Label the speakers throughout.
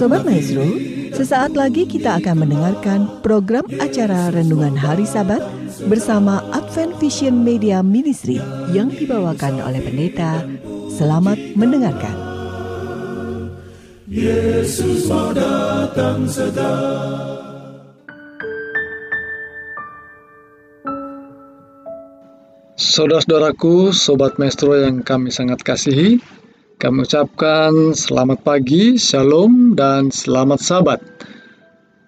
Speaker 1: Sobat Maestro, sesaat lagi kita akan mendengarkan program acara Renungan Hari Sabat bersama Advent Vision Media Ministry yang dibawakan oleh pendeta. Selamat mendengarkan. Yesus mau datang segera.
Speaker 2: Saudara-saudaraku, Sobat Maestro yang kami sangat kasihi, kami ucapkan selamat pagi, shalom, dan selamat sabat.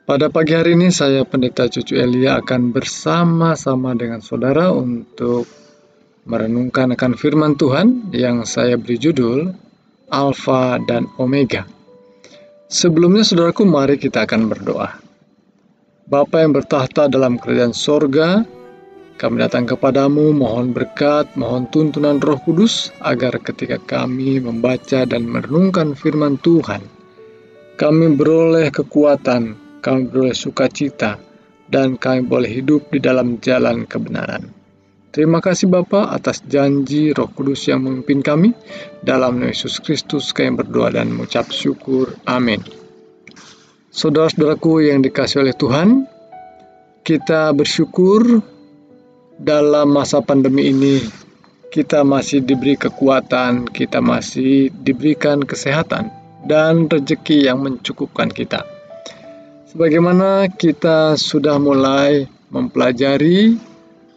Speaker 2: Pada pagi hari ini saya Pendeta Cucu Elia akan bersama-sama dengan saudara untuk merenungkan akan firman Tuhan yang saya beri judul Alfa dan Omega. Sebelumnya saudaraku mari kita akan berdoa. Bapa yang bertahta dalam kerajaan sorga, kami datang kepadamu, mohon berkat, mohon tuntunan Roh Kudus, agar ketika kami membaca dan merenungkan firman Tuhan, kami beroleh kekuatan, kami beroleh sukacita, dan kami boleh hidup di dalam jalan kebenaran. Terima kasih Bapa atas janji Roh Kudus yang memimpin kami. Dalam Yesus Kristus kami berdoa dan mengucap syukur. Amin. Saudara-saudaraku yang dikasih oleh Tuhan, kita bersyukur dalam masa pandemi ini kita masih diberi kekuatan, kita masih diberikan kesehatan dan rezeki yang mencukupkan kita. Sebagaimana kita sudah mulai mempelajari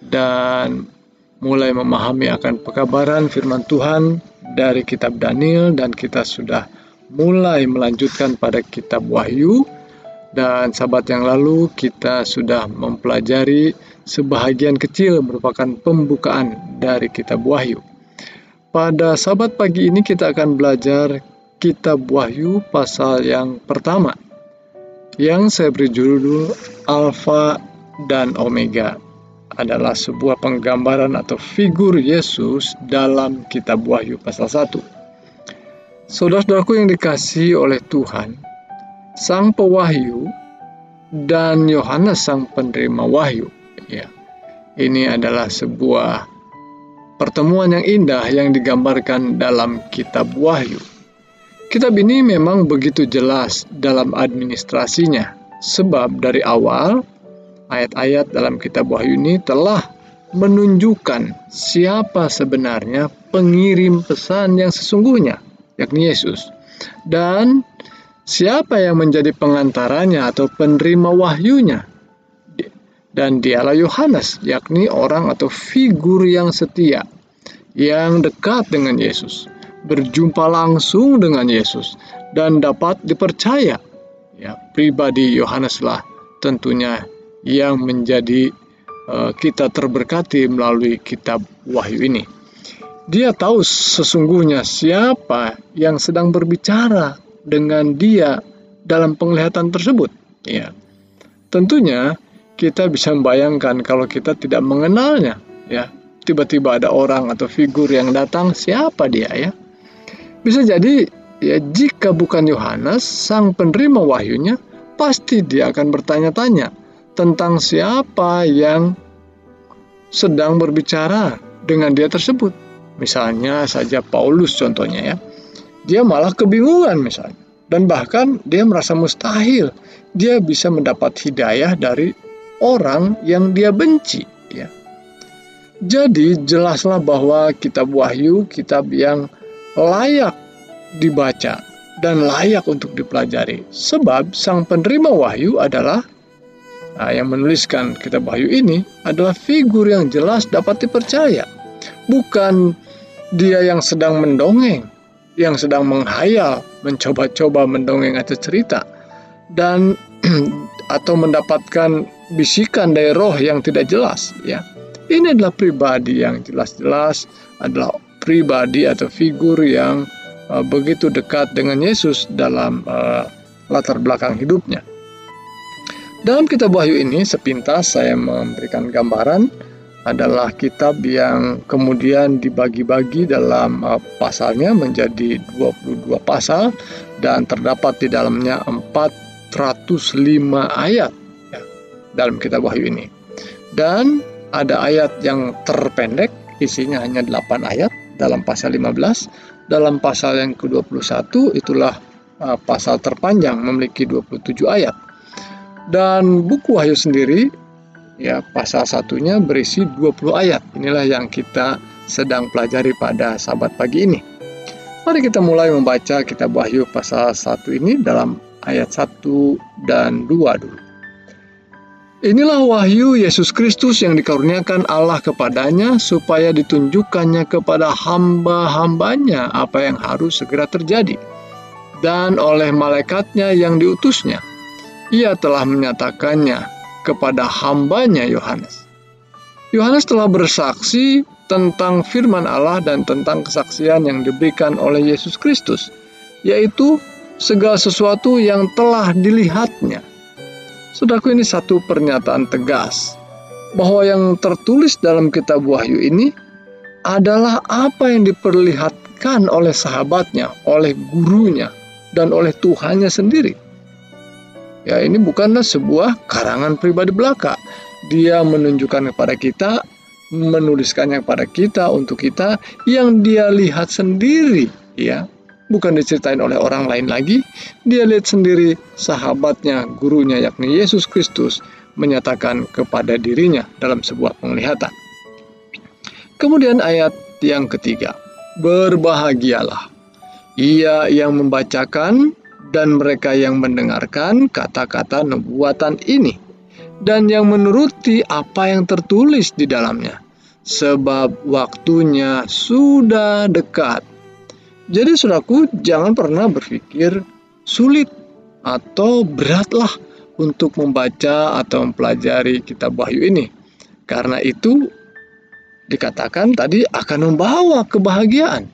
Speaker 2: dan mulai memahami akan pekabaran firman Tuhan dari kitab Daniel dan kita sudah mulai melanjutkan pada kitab Wahyu dan sahabat yang lalu kita sudah mempelajari sebahagian kecil merupakan pembukaan dari kitab Wahyu. Pada sabat pagi ini kita akan belajar kitab Wahyu pasal yang pertama yang saya beri judul Alfa dan Omega adalah sebuah penggambaran atau figur Yesus dalam kitab Wahyu pasal 1. Saudara-saudaraku yang dikasihi oleh Tuhan, Sang Pewahyu dan Yohanes Sang Penerima Wahyu Ya, ini adalah sebuah pertemuan yang indah yang digambarkan dalam Kitab Wahyu. Kitab ini memang begitu jelas dalam administrasinya, sebab dari awal ayat-ayat dalam Kitab Wahyu ini telah menunjukkan siapa sebenarnya pengirim pesan yang sesungguhnya, yakni Yesus, dan siapa yang menjadi pengantaranya atau penerima wahyunya, dan dialah Yohanes, yakni orang atau figur yang setia, yang dekat dengan Yesus, berjumpa langsung dengan Yesus, dan dapat dipercaya. Ya, pribadi Yohaneslah tentunya yang menjadi uh, kita terberkati melalui kitab Wahyu ini. Dia tahu sesungguhnya siapa yang sedang berbicara dengan dia dalam penglihatan tersebut. Ya. Tentunya kita bisa membayangkan kalau kita tidak mengenalnya, ya. Tiba-tiba ada orang atau figur yang datang, siapa dia ya? Bisa jadi ya jika bukan Yohanes sang penerima wahyunya, pasti dia akan bertanya-tanya tentang siapa yang sedang berbicara dengan dia tersebut. Misalnya saja Paulus contohnya ya. Dia malah kebingungan misalnya. Dan bahkan dia merasa mustahil dia bisa mendapat hidayah dari orang yang dia benci ya. Jadi jelaslah bahwa kitab Wahyu kitab yang layak dibaca dan layak untuk dipelajari sebab sang penerima wahyu adalah nah, yang menuliskan kitab wahyu ini adalah figur yang jelas dapat dipercaya bukan dia yang sedang mendongeng yang sedang menghayal mencoba-coba mendongeng atau cerita dan atau mendapatkan bisikan dari roh yang tidak jelas ya. Ini adalah pribadi yang jelas-jelas adalah pribadi atau figur yang uh, begitu dekat dengan Yesus dalam uh, latar belakang hidupnya. Dalam kitab Wahyu ini sepintas saya memberikan gambaran adalah kitab yang kemudian dibagi-bagi dalam uh, pasalnya menjadi 22 pasal dan terdapat di dalamnya 405 ayat dalam kitab Wahyu ini. Dan ada ayat yang terpendek, isinya hanya 8 ayat dalam pasal 15. Dalam pasal yang ke-21 itulah uh, pasal terpanjang memiliki 27 ayat. Dan buku Wahyu sendiri ya pasal satunya berisi 20 ayat. Inilah yang kita sedang pelajari pada sahabat pagi ini. Mari kita mulai membaca kitab Wahyu pasal 1 ini dalam ayat 1 dan 2 dulu. Inilah wahyu Yesus Kristus yang dikaruniakan Allah kepadanya supaya ditunjukkannya kepada hamba-hambanya apa yang harus segera terjadi. Dan oleh malaikatnya yang diutusnya, ia telah menyatakannya kepada hambanya Yohanes. Yohanes telah bersaksi tentang firman Allah dan tentang kesaksian yang diberikan oleh Yesus Kristus, yaitu segala sesuatu yang telah dilihatnya Saudaraku ini satu pernyataan tegas bahwa yang tertulis dalam kitab Wahyu ini adalah apa yang diperlihatkan oleh sahabatnya, oleh gurunya, dan oleh Tuhannya sendiri. Ya, ini bukanlah sebuah karangan pribadi belaka. Dia menunjukkan kepada kita, menuliskannya kepada kita untuk kita yang dia lihat sendiri, ya bukan diceritain oleh orang lain lagi, dia lihat sendiri sahabatnya, gurunya yakni Yesus Kristus menyatakan kepada dirinya dalam sebuah penglihatan. Kemudian ayat yang ketiga, berbahagialah ia yang membacakan dan mereka yang mendengarkan kata-kata nubuatan ini dan yang menuruti apa yang tertulis di dalamnya sebab waktunya sudah dekat jadi saudaraku jangan pernah berpikir sulit atau beratlah untuk membaca atau mempelajari kitab Wahyu ini. Karena itu dikatakan tadi akan membawa kebahagiaan.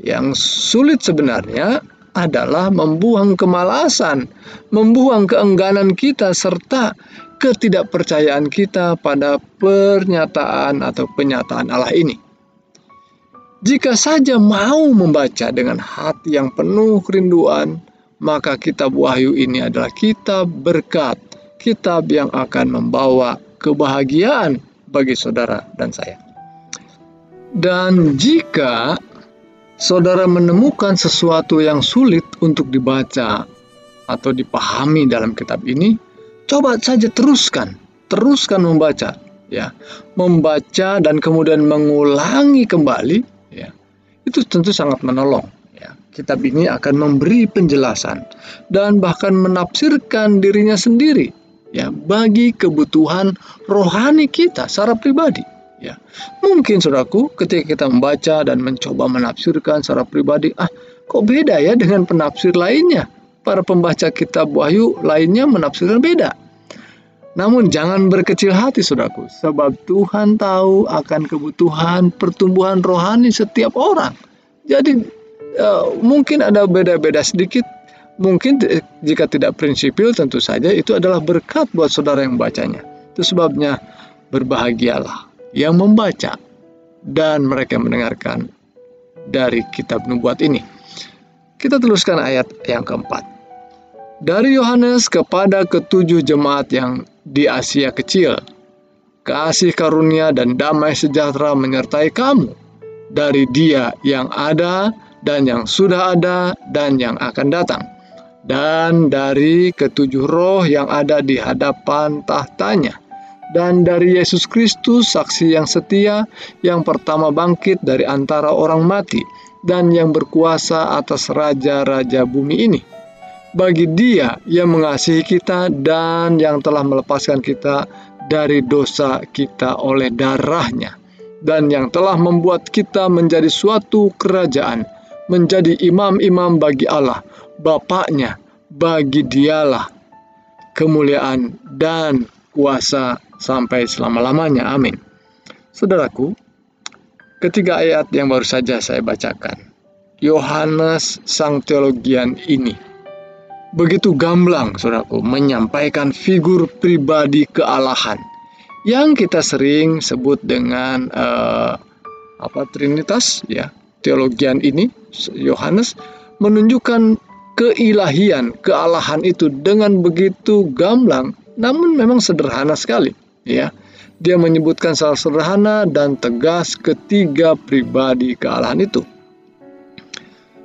Speaker 2: Yang sulit sebenarnya adalah membuang kemalasan, membuang keengganan kita serta ketidakpercayaan kita pada pernyataan atau penyataan Allah ini. Jika saja mau membaca dengan hati yang penuh kerinduan, maka kitab Wahyu ini adalah kitab berkat, kitab yang akan membawa kebahagiaan bagi saudara dan saya. Dan jika saudara menemukan sesuatu yang sulit untuk dibaca atau dipahami dalam kitab ini, coba saja teruskan, teruskan membaca, ya, membaca dan kemudian mengulangi kembali itu tentu sangat menolong. Ya. Kitab ini akan memberi penjelasan dan bahkan menafsirkan dirinya sendiri ya bagi kebutuhan rohani kita secara pribadi. Ya, mungkin saudaraku, ketika kita membaca dan mencoba menafsirkan secara pribadi, ah, kok beda ya dengan penafsir lainnya? Para pembaca kitab Wahyu lainnya menafsirkan beda. Namun jangan berkecil hati saudaraku, sebab Tuhan tahu akan kebutuhan pertumbuhan rohani setiap orang. Jadi uh, mungkin ada beda-beda sedikit, mungkin jika tidak prinsipil tentu saja itu adalah berkat buat saudara yang bacanya. Itu sebabnya berbahagialah yang membaca dan mereka mendengarkan dari kitab nubuat ini. Kita teruskan ayat yang keempat. Dari Yohanes kepada ketujuh jemaat yang di Asia Kecil. Kasih karunia dan damai sejahtera menyertai kamu dari Dia yang ada dan yang sudah ada dan yang akan datang, dan dari ketujuh roh yang ada di hadapan tahtanya, dan dari Yesus Kristus, saksi yang setia, yang pertama bangkit dari antara orang mati, dan yang berkuasa atas raja-raja bumi ini bagi Dia yang mengasihi kita dan yang telah melepaskan kita dari dosa kita oleh darahnya dan yang telah membuat kita menjadi suatu kerajaan, menjadi imam-imam bagi Allah, Bapaknya, bagi dialah kemuliaan dan kuasa sampai selama-lamanya. Amin. Saudaraku, ketiga ayat yang baru saja saya bacakan, Yohanes Sang Teologian ini begitu gamblang, saudaraku, menyampaikan figur pribadi kealahan yang kita sering sebut dengan uh, apa Trinitas, ya. Teologian ini Yohanes menunjukkan keilahian, kealahan itu dengan begitu gamblang, namun memang sederhana sekali, ya. Dia menyebutkan salah sederhana dan tegas ketiga pribadi kealahan itu.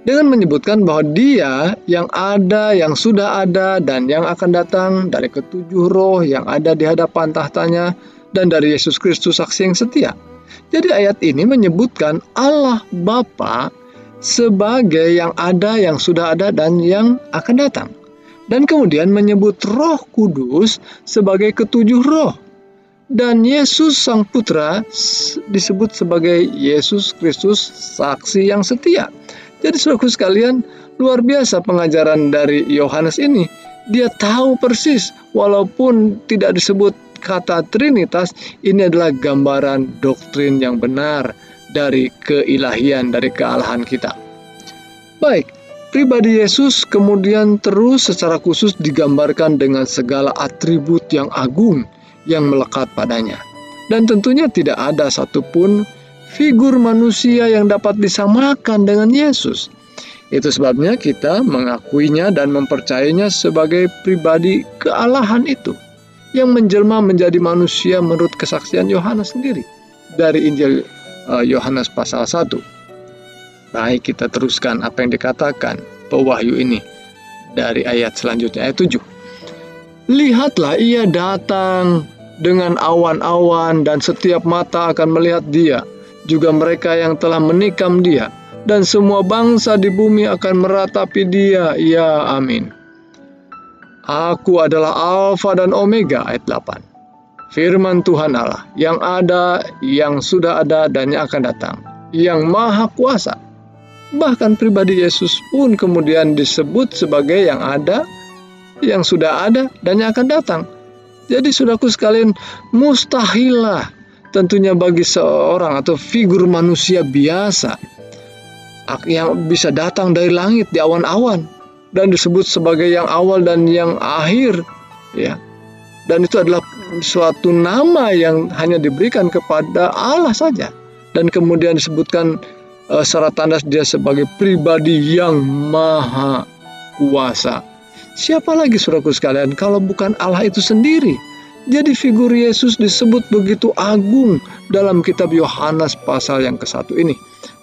Speaker 2: Dengan menyebutkan bahwa Dia yang ada, yang sudah ada, dan yang akan datang dari ketujuh roh yang ada di hadapan tahtanya, dan dari Yesus Kristus saksi yang setia. Jadi ayat ini menyebutkan Allah Bapa sebagai yang ada, yang sudah ada, dan yang akan datang. Dan kemudian menyebut Roh Kudus sebagai ketujuh roh. Dan Yesus Sang Putra disebut sebagai Yesus Kristus saksi yang setia. Jadi saudaraku sekalian, luar biasa pengajaran dari Yohanes ini. Dia tahu persis, walaupun tidak disebut kata Trinitas, ini adalah gambaran doktrin yang benar dari keilahian, dari kealahan kita. Baik, pribadi Yesus kemudian terus secara khusus digambarkan dengan segala atribut yang agung yang melekat padanya. Dan tentunya tidak ada satupun figur manusia yang dapat disamakan dengan Yesus. Itu sebabnya kita mengakuinya dan mempercayainya sebagai pribadi kealahan itu yang menjelma menjadi manusia menurut kesaksian Yohanes sendiri dari Injil uh, Yohanes pasal 1. Baik kita teruskan apa yang dikatakan pewahyu ini dari ayat selanjutnya ayat 7. Lihatlah ia datang dengan awan-awan dan setiap mata akan melihat dia juga mereka yang telah menikam dia, dan semua bangsa di bumi akan meratapi dia. Ya, amin. Aku adalah Alfa dan Omega, ayat 8. Firman Tuhan Allah, yang ada, yang sudah ada, dan yang akan datang, yang maha kuasa. Bahkan pribadi Yesus pun kemudian disebut sebagai yang ada, yang sudah ada, dan yang akan datang. Jadi saudaraku sekalian, mustahillah tentunya bagi seorang atau figur manusia biasa yang bisa datang dari langit di awan-awan dan disebut sebagai yang awal dan yang akhir ya. Dan itu adalah suatu nama yang hanya diberikan kepada Allah saja dan kemudian disebutkan uh, secara tanda dia sebagai pribadi yang maha kuasa. Siapa lagi suraku sekalian kalau bukan Allah itu sendiri jadi figur Yesus disebut begitu agung dalam kitab Yohanes pasal yang ke-1 ini.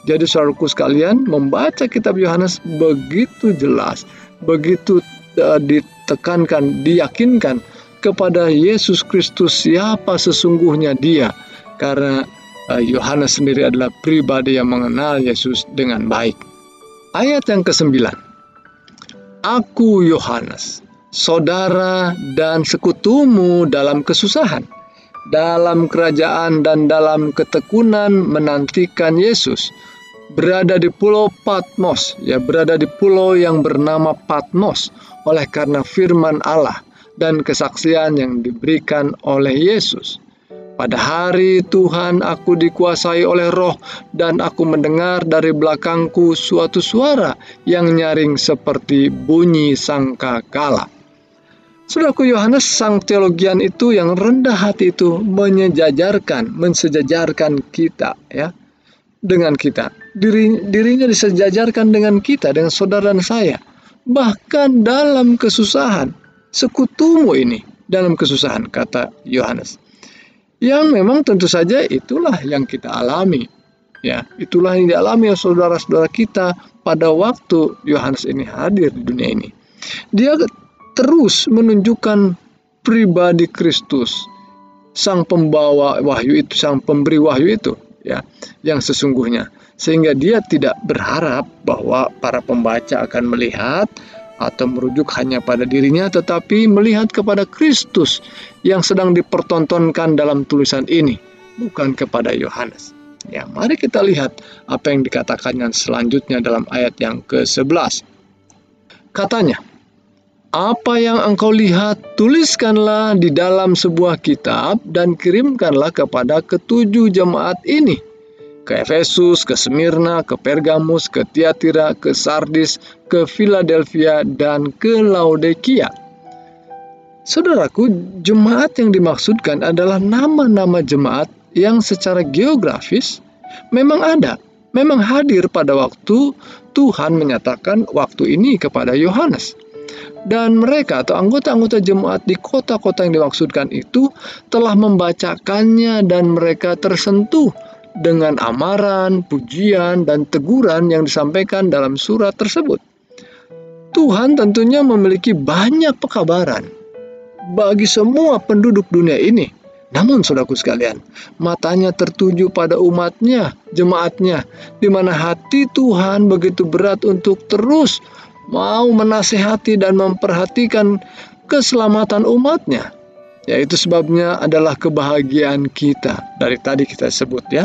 Speaker 2: Jadi saudaraku sekalian, membaca kitab Yohanes begitu jelas, begitu uh, ditekankan, diyakinkan kepada Yesus Kristus siapa sesungguhnya dia. Karena uh, Yohanes uh, sendiri adalah pribadi yang mengenal Yesus dengan baik. Ayat yang ke-9. Aku Yohanes saudara dan sekutumu dalam kesusahan, dalam kerajaan dan dalam ketekunan menantikan Yesus. Berada di pulau Patmos, ya berada di pulau yang bernama Patmos oleh karena firman Allah dan kesaksian yang diberikan oleh Yesus. Pada hari Tuhan aku dikuasai oleh roh dan aku mendengar dari belakangku suatu suara yang nyaring seperti bunyi sangka kala. Saudaraku Yohanes sang teologian itu yang rendah hati itu menyejajarkan, mensejajarkan kita ya dengan kita. Diri, dirinya disejajarkan dengan kita, dengan saudara dan saya. Bahkan dalam kesusahan, sekutumu ini dalam kesusahan, kata Yohanes. Yang memang tentu saja itulah yang kita alami. Ya, itulah yang dialami oleh saudara-saudara kita pada waktu Yohanes ini hadir di dunia ini. Dia terus menunjukkan pribadi Kristus, sang pembawa wahyu itu, sang pemberi wahyu itu, ya, yang sesungguhnya. Sehingga dia tidak berharap bahwa para pembaca akan melihat atau merujuk hanya pada dirinya, tetapi melihat kepada Kristus yang sedang dipertontonkan dalam tulisan ini, bukan kepada Yohanes. Ya, mari kita lihat apa yang dikatakannya selanjutnya dalam ayat yang ke-11. Katanya, apa yang engkau lihat, tuliskanlah di dalam sebuah kitab dan kirimkanlah kepada ketujuh jemaat ini. Ke Efesus, ke Smyrna, ke Pergamus, ke Tiatira, ke Sardis, ke Philadelphia, dan ke Laodikia. Saudaraku, jemaat yang dimaksudkan adalah nama-nama jemaat yang secara geografis memang ada, memang hadir pada waktu Tuhan menyatakan waktu ini kepada Yohanes dan mereka atau anggota-anggota jemaat di kota-kota yang dimaksudkan itu telah membacakannya dan mereka tersentuh dengan amaran, pujian, dan teguran yang disampaikan dalam surat tersebut. Tuhan tentunya memiliki banyak pekabaran bagi semua penduduk dunia ini. Namun, saudaraku sekalian, matanya tertuju pada umatnya, jemaatnya, di mana hati Tuhan begitu berat untuk terus mau menasehati dan memperhatikan keselamatan umatnya. Yaitu sebabnya adalah kebahagiaan kita. Dari tadi kita sebut ya.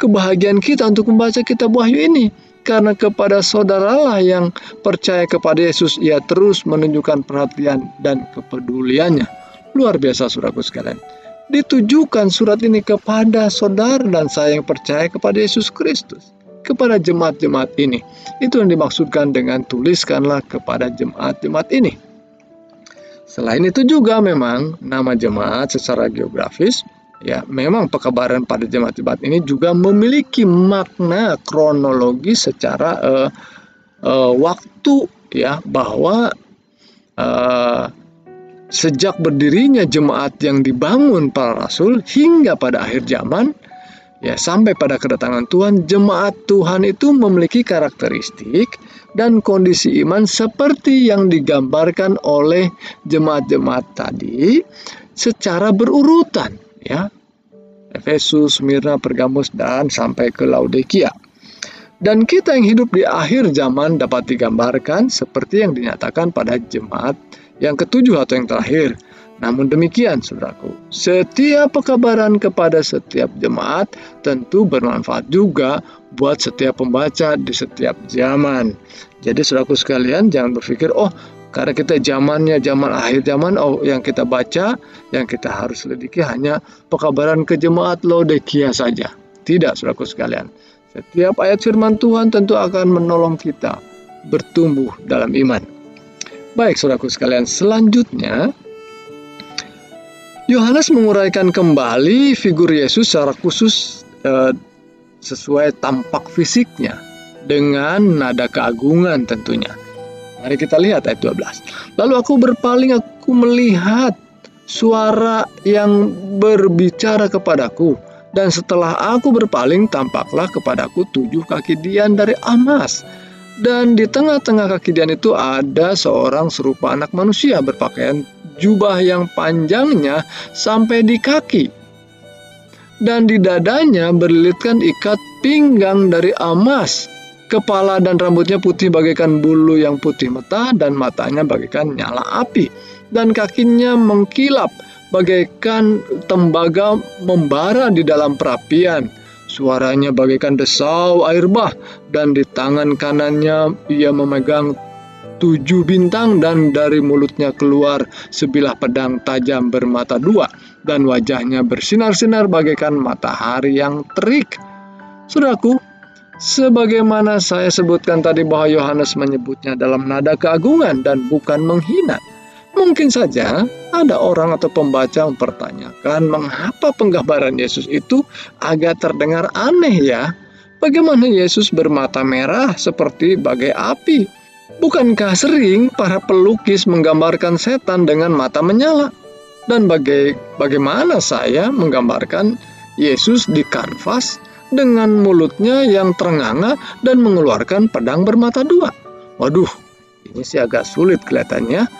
Speaker 2: Kebahagiaan kita untuk membaca kitab Wahyu ini. Karena kepada saudaralah yang percaya kepada Yesus, ia terus menunjukkan perhatian dan kepeduliannya. Luar biasa saudaraku sekalian. Ditujukan surat ini kepada saudara dan saya yang percaya kepada Yesus Kristus. Kepada jemaat-jemaat ini. Itu yang dimaksudkan dengan tuliskanlah kepada jemaat-jemaat ini. Selain itu juga memang nama jemaat secara geografis ya memang pekabaran pada jemaat-jemaat ini juga memiliki makna kronologi secara uh, uh, waktu ya bahwa uh, sejak berdirinya jemaat yang dibangun para rasul hingga pada akhir zaman ya sampai pada kedatangan Tuhan jemaat Tuhan itu memiliki karakteristik dan kondisi iman seperti yang digambarkan oleh jemaat-jemaat tadi secara berurutan ya. Efesus, Smyrna, Pergamus dan sampai ke Laodikia. Dan kita yang hidup di akhir zaman dapat digambarkan seperti yang dinyatakan pada jemaat yang ketujuh atau yang terakhir. Namun demikian, saudaraku, setiap pekabaran kepada setiap jemaat tentu bermanfaat juga buat setiap pembaca di setiap zaman. Jadi saudaraku sekalian jangan berpikir oh karena kita zamannya zaman akhir zaman oh yang kita baca yang kita harus selidiki hanya pekabaran ke jemaat Laodikia saja. Tidak saudaraku sekalian. Setiap ayat firman Tuhan tentu akan menolong kita bertumbuh dalam iman. Baik saudaraku sekalian, selanjutnya Yohanes menguraikan kembali figur Yesus secara khusus eh, sesuai tampak fisiknya dengan nada keagungan tentunya. Mari kita lihat ayat 12. Lalu aku berpaling aku melihat suara yang berbicara kepadaku dan setelah aku berpaling tampaklah kepadaku tujuh kaki dian dari emas dan di tengah-tengah kaki dian itu ada seorang serupa anak manusia berpakaian jubah yang panjangnya sampai di kaki dan di dadanya berlilitkan ikat pinggang dari emas. Kepala dan rambutnya putih bagaikan bulu yang putih mata dan matanya bagaikan nyala api. Dan kakinya mengkilap bagaikan tembaga membara di dalam perapian. Suaranya bagaikan desau air bah dan di tangan kanannya ia memegang tujuh bintang dan dari mulutnya keluar sebilah pedang tajam bermata dua dan wajahnya bersinar-sinar bagaikan matahari yang terik. Saudaraku, sebagaimana saya sebutkan tadi bahwa Yohanes menyebutnya dalam nada keagungan dan bukan menghina. Mungkin saja ada orang atau pembaca mempertanyakan mengapa penggambaran Yesus itu agak terdengar aneh ya. Bagaimana Yesus bermata merah seperti bagai api? Bukankah sering para pelukis menggambarkan setan dengan mata menyala? Dan baga bagaimana saya menggambarkan Yesus di kanvas dengan mulutnya yang terenganga dan mengeluarkan pedang bermata dua. Waduh, ini sih agak sulit kelihatannya.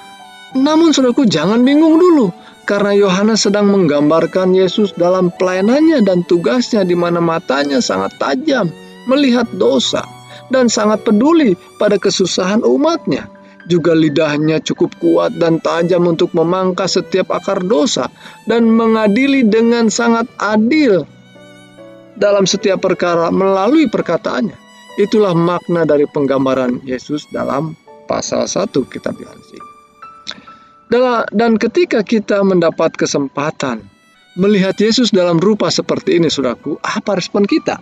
Speaker 2: Namun saudaraku jangan bingung dulu, karena Yohanes sedang menggambarkan Yesus dalam pelayanannya dan tugasnya di mana matanya sangat tajam melihat dosa dan sangat peduli pada kesusahan umatnya juga lidahnya cukup kuat dan tajam untuk memangkas setiap akar dosa dan mengadili dengan sangat adil dalam setiap perkara melalui perkataannya. Itulah makna dari penggambaran Yesus dalam pasal 1 kitab Yohanes ini. Dan ketika kita mendapat kesempatan melihat Yesus dalam rupa seperti ini, saudaraku, apa respon kita?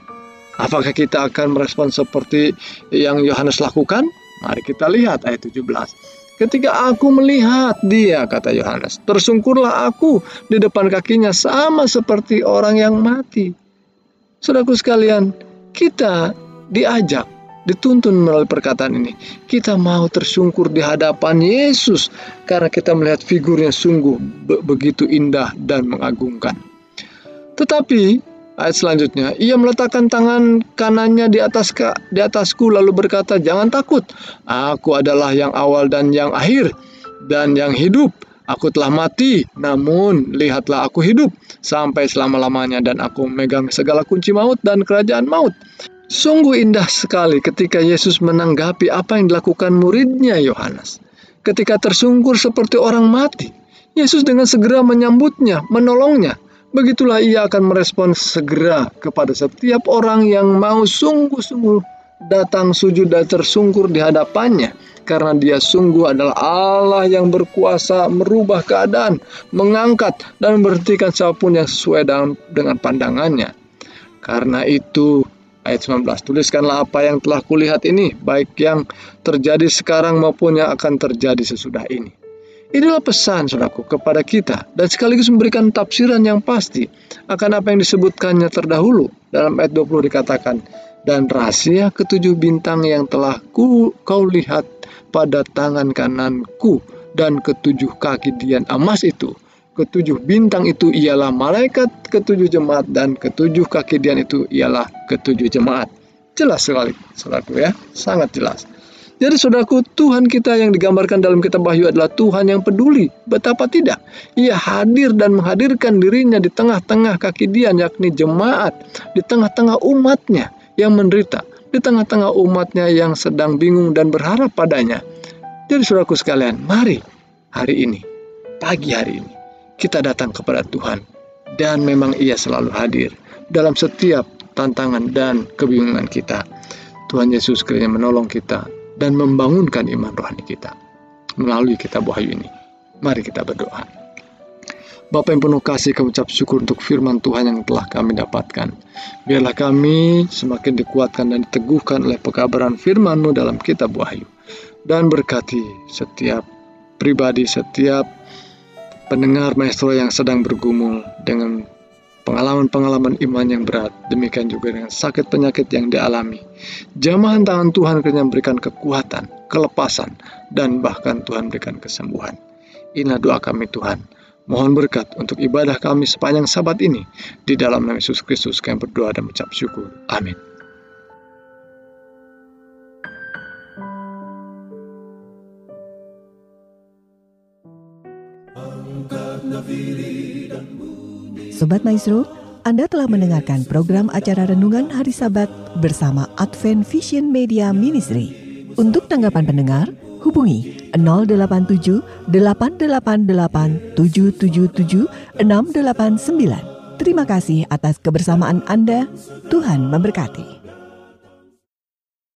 Speaker 2: Apakah kita akan merespon seperti yang Yohanes lakukan? Mari kita lihat ayat 17. Ketika aku melihat dia, kata Yohanes, tersungkurlah aku di depan kakinya sama seperti orang yang mati. Saudaraku sekalian, kita diajak, dituntun melalui perkataan ini. Kita mau tersungkur di hadapan Yesus karena kita melihat figurnya sungguh be begitu indah dan mengagumkan. Tetapi Ayat selanjutnya, ia meletakkan tangan kanannya di atas di atasku lalu berkata, "Jangan takut. Aku adalah yang awal dan yang akhir dan yang hidup. Aku telah mati, namun lihatlah aku hidup sampai selama-lamanya dan aku memegang segala kunci maut dan kerajaan maut." Sungguh indah sekali ketika Yesus menanggapi apa yang dilakukan muridnya Yohanes. Ketika tersungkur seperti orang mati, Yesus dengan segera menyambutnya, menolongnya, Begitulah ia akan merespon segera kepada setiap orang yang mau sungguh-sungguh datang sujud dan tersungkur di hadapannya karena dia sungguh adalah Allah yang berkuasa merubah keadaan, mengangkat dan memberhentikan siapa pun yang sesuai dengan, pandangannya. Karena itu ayat 19 tuliskanlah apa yang telah kulihat ini baik yang terjadi sekarang maupun yang akan terjadi sesudah ini. Inilah pesan saudaraku kepada kita dan sekaligus memberikan tafsiran yang pasti akan apa yang disebutkannya terdahulu. Dalam ayat 20 dikatakan, dan rahasia ketujuh bintang yang telah ku, kau lihat pada tangan kananku dan ketujuh kaki dian emas itu. Ketujuh bintang itu ialah malaikat ketujuh jemaat dan ketujuh kaki dian itu ialah ketujuh jemaat. Jelas sekali, saudaraku ya, sangat jelas. Jadi saudaraku, Tuhan kita yang digambarkan dalam kitab Wahyu adalah Tuhan yang peduli. Betapa tidak? Ia hadir dan menghadirkan dirinya di tengah-tengah kaki dia, yakni jemaat, di tengah-tengah umatnya yang menderita, di tengah-tengah umatnya yang sedang bingung dan berharap padanya. Jadi saudaraku sekalian, mari hari ini, pagi hari ini, kita datang kepada Tuhan. Dan memang ia selalu hadir dalam setiap tantangan dan kebingungan kita. Tuhan Yesus kiranya menolong kita dan membangunkan iman rohani kita melalui kitab Wahyu ini. Mari kita berdoa. Bapak yang penuh kasih kami ucap syukur untuk firman Tuhan yang telah kami dapatkan. Biarlah kami semakin dikuatkan dan diteguhkan oleh pekabaran firman-Mu dalam kitab Wahyu. Dan berkati setiap pribadi, setiap pendengar maestro yang sedang bergumul dengan pengalaman-pengalaman iman yang berat, demikian juga dengan sakit penyakit yang dialami. Jamahan tangan Tuhan kiranya memberikan kekuatan, kelepasan, dan bahkan Tuhan berikan kesembuhan. Inilah doa kami Tuhan. Mohon berkat untuk ibadah kami sepanjang sabat ini. Di dalam nama Yesus Kristus kami berdoa dan mengucap syukur. Amin.
Speaker 1: Sobat Maestro, Anda telah mendengarkan program acara Renungan Hari Sabat bersama Advent Vision Media Ministry. Untuk tanggapan pendengar, hubungi 087 888 777 689. Terima kasih atas kebersamaan Anda. Tuhan memberkati.